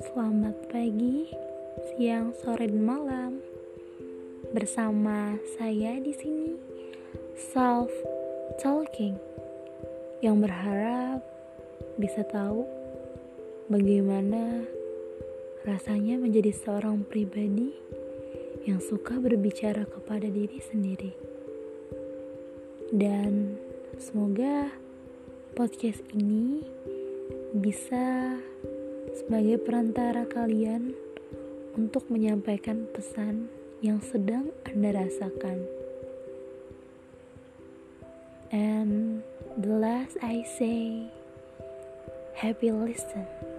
Selamat pagi, siang, sore, dan malam. Bersama saya di sini, Self Talking, yang berharap bisa tahu bagaimana rasanya menjadi seorang pribadi yang suka berbicara kepada diri sendiri. Dan semoga podcast ini bisa sebagai perantara kalian untuk menyampaikan pesan yang sedang Anda rasakan. And the last I say, happy listen.